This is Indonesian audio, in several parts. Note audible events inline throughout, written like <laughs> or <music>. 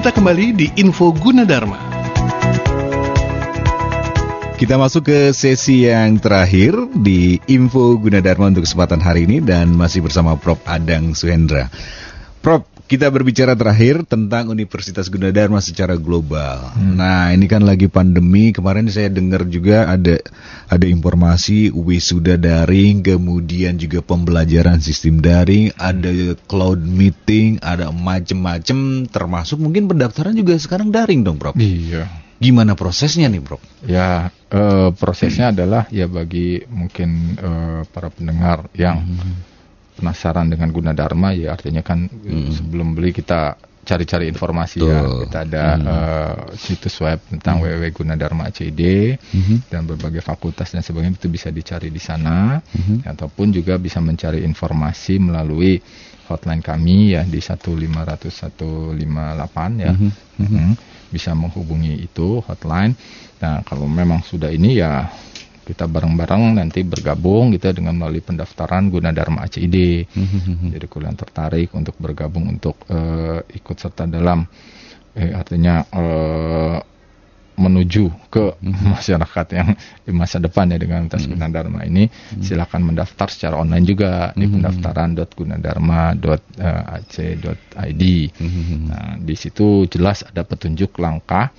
kita kembali di Info Gunadarma. Kita masuk ke sesi yang terakhir di Info Gunadarma untuk kesempatan hari ini dan masih bersama Prof. Adang Suhendra. Prof, kita berbicara terakhir tentang Universitas Gunadarma secara global. Hmm. Nah, ini kan lagi pandemi. Kemarin saya dengar juga ada ada informasi wisuda daring, kemudian juga pembelajaran sistem daring, ada cloud meeting, ada macam-macam termasuk mungkin pendaftaran juga sekarang daring dong, Prof. Iya. Gimana prosesnya nih, Bro? Ya, uh, prosesnya hmm. adalah ya bagi mungkin uh, para pendengar yang hmm. Penasaran dengan guna dharma ya artinya kan hmm. sebelum beli kita cari-cari informasi ya. Tuh. ya. Kita ada hmm. uh, situs web tentang hmm. www.gunadarma.cid hmm. dan berbagai fakultas dan sebagainya itu bisa dicari di sana hmm. ataupun juga bisa mencari informasi melalui hotline kami ya di 1500158 ya. Hmm. Hmm. Hmm bisa menghubungi itu hotline. Nah, kalau memang sudah ini ya kita bareng-bareng nanti bergabung gitu ya dengan melalui pendaftaran guna Dharma ACID. Mm-hmm. Jadi kalian tertarik untuk bergabung untuk uh, ikut serta dalam eh, artinya uh, menuju ke hmm. masyarakat yang di masa depan ya dengan tes hmm. Gunadarma ini hmm. silakan mendaftar secara online juga di pendaftaran.gunadarma.ac.id. Nah, di situ jelas ada petunjuk langkah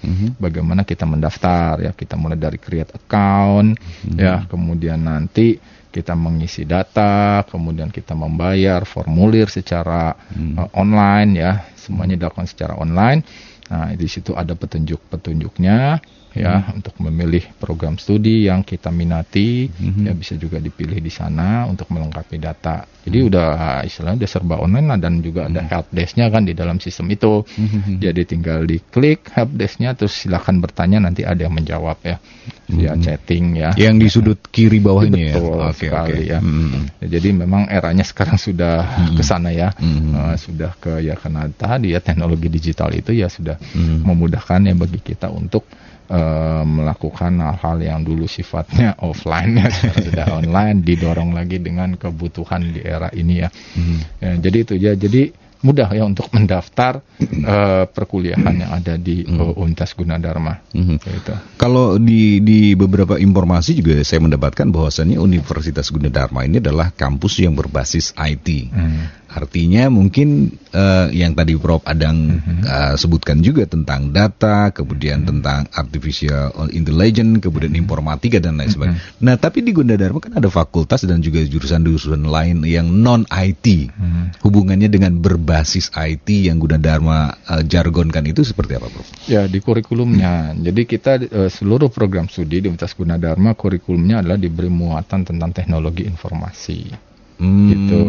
bagaimana kita mendaftar ya. Kita mulai dari create account ya, kemudian nanti kita mengisi data, kemudian kita membayar formulir secara hmm. uh, online ya, semuanya dilakukan secara online Nah, di situ ada petunjuk-petunjuknya ya hmm. untuk memilih program studi yang kita minati hmm. ya bisa juga dipilih di sana untuk melengkapi data. Jadi hmm. udah istilahnya udah serba online lah dan juga hmm. ada helpdesk-nya kan di dalam sistem itu. Hmm. Jadi tinggal diklik helpdesk-nya terus silakan bertanya nanti ada yang menjawab ya. Dia hmm. chatting ya. Yang di sudut kiri bawah ini ya. Betul okay, sekali okay. ya. Hmm. ya. Jadi memang eranya sekarang sudah hmm. ke sana ya. Hmm. Uh, sudah ke ya karena tadi ya teknologi digital itu ya sudah hmm. memudahkan ya bagi kita untuk uh, melakukan hal-hal yang dulu sifatnya <laughs> offline ya sudah online didorong lagi dengan kebutuhan di era ini ya. Hmm. ya jadi itu ya jadi mudah ya untuk <laughs> mendaftar uh, perkuliahan yang ada di uh, Universitas Gunadarma. Mm-hmm. Gitu. Kalau di di beberapa informasi juga saya mendapatkan bahwasannya Universitas Gunadarma ini adalah kampus yang berbasis IT. Mm. Artinya mungkin uh, yang tadi Prof Adang uh, sebutkan juga tentang data, kemudian mm-hmm. tentang artificial intelligence, kemudian mm-hmm. informatika dan lain sebagainya. Nah, tapi di Gunadarma kan ada fakultas dan juga jurusan-jurusan lain yang non IT. Hubungannya dengan berbasis IT yang Gunadarma uh, jargonkan itu seperti apa, Prof? Ya, di kurikulumnya. Hmm. Jadi kita uh, seluruh program studi di Universitas Gunadarma kurikulumnya adalah diberi muatan tentang teknologi informasi. Hmm. gitu.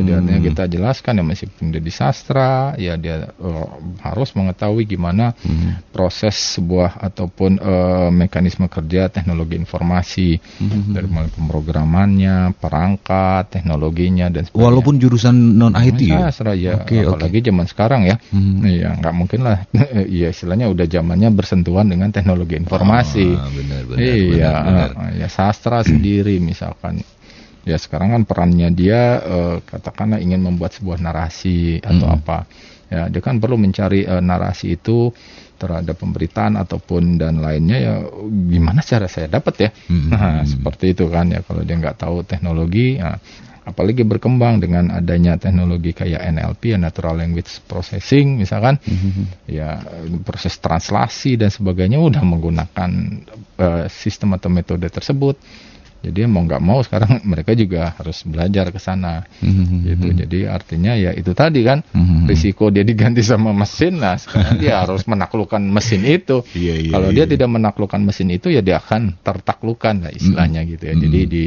Jadi artinya kita jelaskan ya meskipun dia di sastra, ya dia uh, harus mengetahui gimana hmm. proses sebuah ataupun uh, mekanisme kerja teknologi informasi hmm. dari mulai pemrogramannya, perangkat, teknologinya dan sebagainya. Walaupun jurusan non IT ya. Sastra ya, okay, apalagi okay. zaman sekarang ya. Hmm. Ya nggak mungkin lah. <laughs> ya istilahnya udah zamannya bersentuhan dengan teknologi informasi. Ah, benar, benar, iya, benar, benar. ya sastra sendiri misalkan ya sekarang kan perannya dia uh, katakanlah ingin membuat sebuah narasi atau hmm. apa ya dia kan perlu mencari uh, narasi itu terhadap pemberitaan ataupun dan lainnya ya gimana cara saya dapat ya hmm. nah seperti itu kan ya kalau dia nggak tahu teknologi ya, apalagi berkembang dengan adanya teknologi kayak NLP ya Natural Language Processing misalkan hmm. ya proses translasi dan sebagainya udah menggunakan uh, sistem atau metode tersebut jadi mau nggak mau sekarang <laughs> mereka juga harus belajar ke sana mm-hmm. gitu jadi artinya ya itu tadi kan mm-hmm. risiko dia diganti sama mesin lah sekarang dia <laughs> harus menaklukkan mesin itu yeah, yeah, kalau yeah. dia tidak menaklukkan mesin itu ya dia akan tertaklukan lah istilahnya mm-hmm. gitu ya jadi di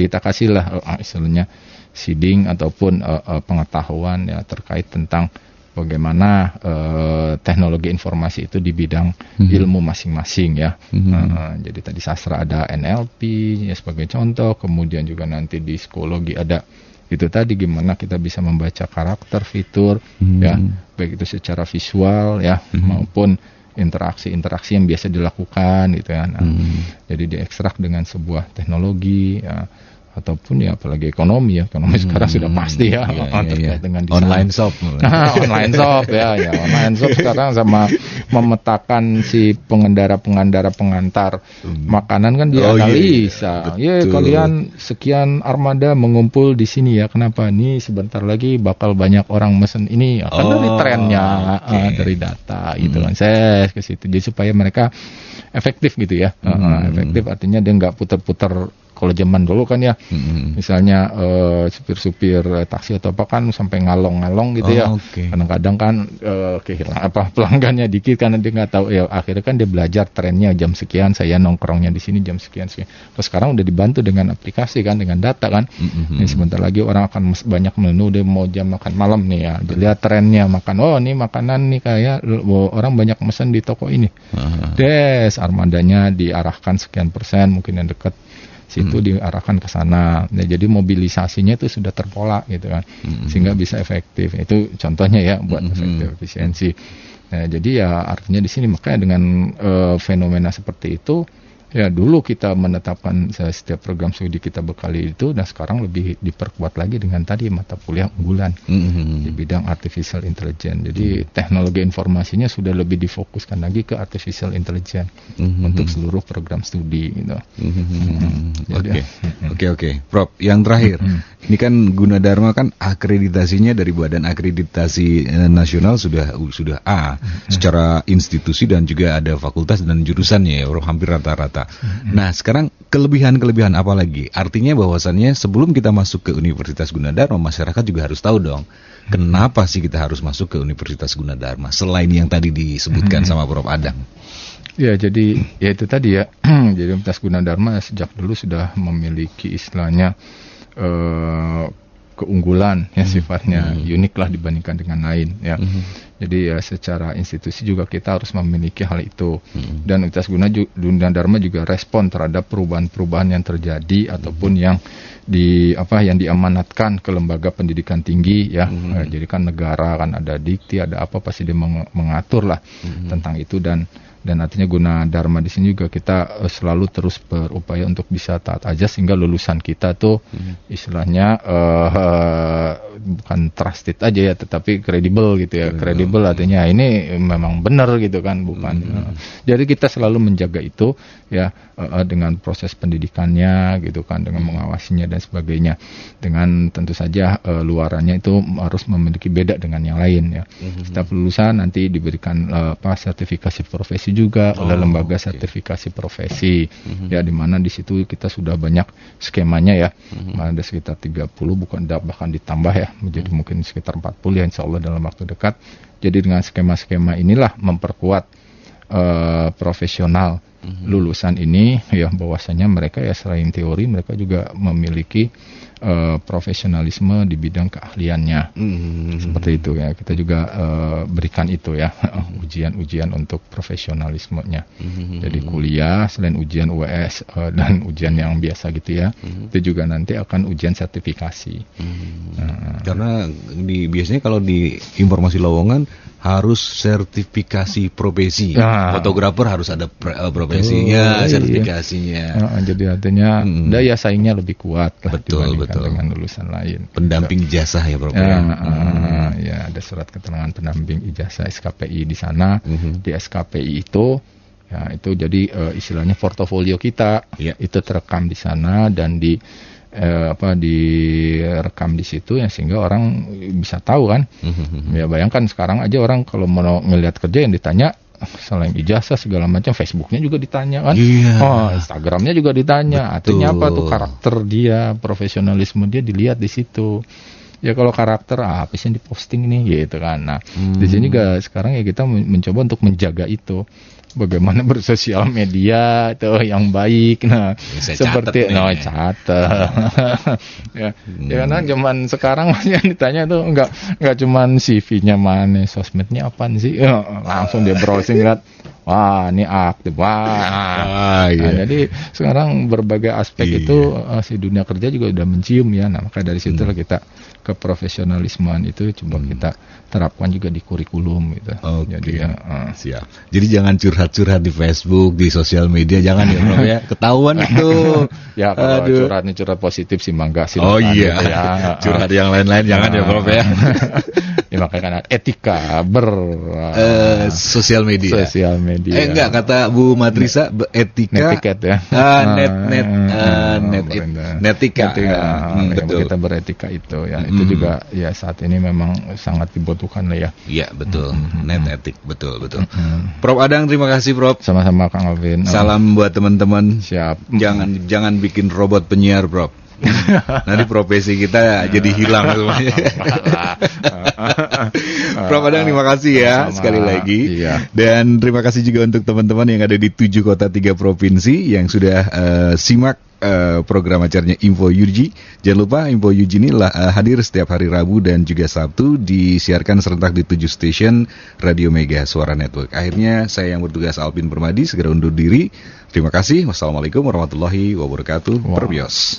kita kasihlah uh, istilahnya seeding ataupun uh, uh, pengetahuan ya terkait tentang bagaimana uh, teknologi informasi itu di bidang hmm. ilmu masing-masing ya. Hmm. Uh, jadi tadi sastra ada NLP ya sebagai contoh, kemudian juga nanti di psikologi ada itu tadi gimana kita bisa membaca karakter fitur hmm. ya, baik itu secara visual ya hmm. maupun interaksi-interaksi yang biasa dilakukan gitu ya. Nah, hmm. Jadi diekstrak dengan sebuah teknologi ya ataupun ya apalagi ekonomi ya ekonomi hmm, sekarang sudah pasti ya, ya, ya terkait ya. dengan desain. online shop <laughs> online shop ya ya online shop sekarang sama memetakan si pengendara pengendara pengantar hmm. makanan kan dia oh, analisa iya. ya kalian sekian armada mengumpul di sini ya kenapa nih sebentar lagi bakal banyak orang mesen ini ya, kan oh, dari trennya okay. uh, dari data gitu kan saya ke situ jadi supaya mereka efektif gitu ya. Hmm. Uh, efektif artinya dia nggak putar-putar kalau zaman dulu kan ya, hmm. misalnya uh, supir-supir uh, taksi atau apa kan sampai ngalong-ngalong gitu ya. oh, ya. Okay. Kadang-kadang kan uh, kehilangan apa <laughs> pelanggannya dikit karena dia nggak tahu ya. Akhirnya kan dia belajar trennya jam sekian saya nongkrongnya di sini jam sekian sekian. Terus sekarang udah dibantu dengan aplikasi kan dengan data kan. Hmm. Ini sebentar lagi orang akan banyak menu dia mau jam makan malam nih ya. Dilihat trennya makan. Oh ini makanan nih kayak oh, orang banyak mesen di toko ini. Uh-huh. Des armadanya diarahkan sekian persen mungkin yang dekat situ hmm. diarahkan ke sana. Nah, jadi mobilisasinya itu sudah terpola gitu kan, hmm. sehingga bisa efektif. Itu contohnya ya buat hmm. efektif efisiensi. Nah, jadi ya artinya di sini makanya dengan uh, fenomena seperti itu Ya dulu kita menetapkan setiap program studi kita berkali itu dan sekarang lebih diperkuat lagi dengan tadi mata kuliah unggulan mm-hmm. di bidang artificial intelligence. Jadi mm-hmm. teknologi informasinya sudah lebih difokuskan lagi ke artificial intelligence mm-hmm. untuk seluruh program studi gitu. Mm-hmm. Oke oke oke, Prof. Yang terakhir, mm-hmm. Ini kan Gunadarma kan akreditasinya dari Badan Akreditasi eh, Nasional sudah sudah A mm-hmm. secara institusi dan juga ada fakultas dan jurusannya ya, hampir rata-rata kita. Nah, sekarang kelebihan-kelebihan apa lagi? Artinya bahwasannya sebelum kita masuk ke Universitas Gunadarma, masyarakat juga harus tahu dong, kenapa sih kita harus masuk ke Universitas Gunadarma selain yang tadi disebutkan sama Prof Adang. Ya, jadi ya itu tadi ya. <clears throat> jadi Universitas Gunadarma sejak dulu sudah memiliki istilahnya uh, keunggulan ya hmm. sifatnya hmm. unik lah dibandingkan dengan lain ya. Hmm. Jadi ya secara institusi juga kita harus memiliki hal itu. Hmm. Dan Universitas Guna Dunia Dharma juga respon terhadap perubahan-perubahan yang terjadi hmm. ataupun yang di apa yang diamanatkan ke lembaga pendidikan tinggi ya. Hmm. jadi kan negara kan ada dikti, ada apa pasti dia mengatur lah hmm. tentang itu dan dan artinya guna dharma di sini juga kita uh, selalu terus berupaya untuk bisa taat aja sehingga lulusan kita tuh hmm. istilahnya uh, uh, bukan trusted aja ya tetapi kredibel gitu ya. Kredibel artinya ini memang benar gitu kan bukan hmm. uh, jadi kita selalu menjaga itu ya uh, dengan proses pendidikannya gitu kan dengan mengawasinya dan sebagainya. Dengan tentu saja uh, luarannya itu harus memiliki beda dengan yang lain ya. Hmm. setiap lulusan nanti diberikan uh, apa sertifikasi profesi sertifikasi juga oh, oleh lembaga okay. sertifikasi profesi mm-hmm. ya di mana di situ kita sudah banyak skemanya ya mm-hmm. ada sekitar 30 bukan bahkan ditambah ya menjadi mm-hmm. mungkin sekitar 40 ya insya Allah dalam waktu dekat jadi dengan skema-skema inilah memperkuat uh, profesional mm-hmm. lulusan ini ya bahwasanya mereka ya selain teori mereka juga memiliki uh, profesionalisme di bidang keahliannya. Mm-hmm. Seperti itu ya. Kita juga uh, berikan itu ya <laughs> ujian-ujian untuk profesionalismenya. Mm-hmm. Jadi kuliah selain ujian UAS uh, eh, dan <laughs> ujian yang biasa gitu ya, mm-hmm. itu juga nanti akan ujian sertifikasi. Mm-hmm. Nah. Karena di biasanya kalau di informasi lowongan harus sertifikasi profesi. Nah. Fotografer harus ada uh, profesinya, oh, sertifikasinya. Iya. jadi artinya hmm. daya saingnya lebih kuat lah betul, betul. dengan lulusan lain. Pendamping ijazah ya, Bro. Ya, hmm. uh, ya ada surat keterangan pendamping ijazah SKPI di sana. Hmm. Di SKPI itu ya itu jadi uh, istilahnya portofolio kita yeah. itu terekam di sana dan di eh, apa direkam di situ ya sehingga orang bisa tahu kan. Mm-hmm. Ya bayangkan sekarang aja orang kalau mau ngelihat kerja yang ditanya selain ijazah segala macam Facebooknya juga ditanya kan yeah. oh Instagramnya juga ditanya Betul. artinya apa tuh karakter dia profesionalisme dia dilihat di situ ya kalau karakter ah, apa sih yang diposting ini gitu kan nah hmm. di sini juga sekarang ya kita mencoba untuk menjaga itu bagaimana <laughs> bersosial media itu yang baik nah Bisa seperti no catat <laughs> ya, ya hmm. ya karena zaman sekarang <laughs> masih yang ditanya tuh enggak enggak cuman CV-nya mana sosmednya apa sih ya, langsung dia browsing lihat wah ini aktif wah ah, iya. nah, jadi sekarang berbagai aspek iya. itu uh, si dunia kerja juga udah mencium ya nah maka dari situ hmm. kita keprofesionalismean itu coba hmm. kita terapkan juga di kurikulum gitu. Okay. Jadi ya uh. siap. Jadi jangan curhat-curhat di Facebook, di sosial media jangan ya Bro ya. <laughs> Ketahuan itu. ya kalau Aduh. curhatnya curhat positif sih mangga sih. Oh iya. Gitu ya. curhat yang lain-lain jangan ya Bro ya. <laughs> ya makanya kan etika ber uh, sosial media. Sosial media. Eh enggak kata Bu Matrisa etika. Netiket ya. Uh, net net uh, net netika. netika. Uh, hmm, betul. Kita beretika itu ya itu hmm. juga ya saat ini memang sangat dibutuhkan lah ya. Iya betul, hmm. net etik betul betul. Hmm. Prof Adang terima kasih Prof. Sama-sama Kang Alvin. Salam buat teman-teman. Siap. Jangan jangan bikin robot penyiar Prof. <laughs> Nanti profesi kita jadi hilang <laughs> semuanya. <laughs> Prof Adang terima kasih ya Sama, sekali lagi. Iya. Dan terima kasih juga untuk teman-teman yang ada di tujuh kota tiga provinsi yang sudah uh, simak uh, program acaranya Info Yuji. Jangan lupa Info Yuji ini lah, uh, hadir setiap hari Rabu dan juga Sabtu disiarkan serentak di tujuh stasiun Radio Mega Suara Network. Akhirnya saya yang bertugas Alvin Permadi segera undur diri. Terima kasih. Wassalamualaikum warahmatullahi wabarakatuh. Wow. Perbios.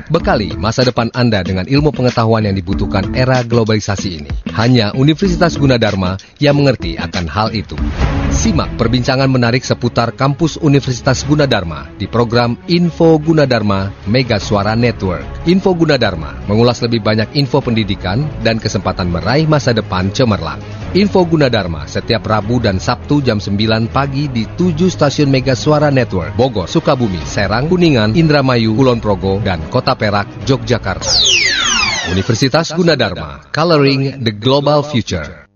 Bekali masa depan Anda dengan ilmu pengetahuan yang dibutuhkan era globalisasi ini. Hanya Universitas Gunadarma yang mengerti akan hal itu. Simak perbincangan menarik seputar kampus Universitas Gunadarma di program Info Gunadarma Mega Suara Network. Info Gunadarma mengulas lebih banyak info pendidikan dan kesempatan meraih masa depan cemerlang. Info Gunadarma setiap Rabu dan Sabtu jam 9 pagi di 7 stasiun Mega Suara Network, Bogor, Sukabumi, Serang, Kuningan, Indramayu, Kulon Progo, dan Kota Perak, Yogyakarta. Universitas Gunadarma, Coloring the Global Future.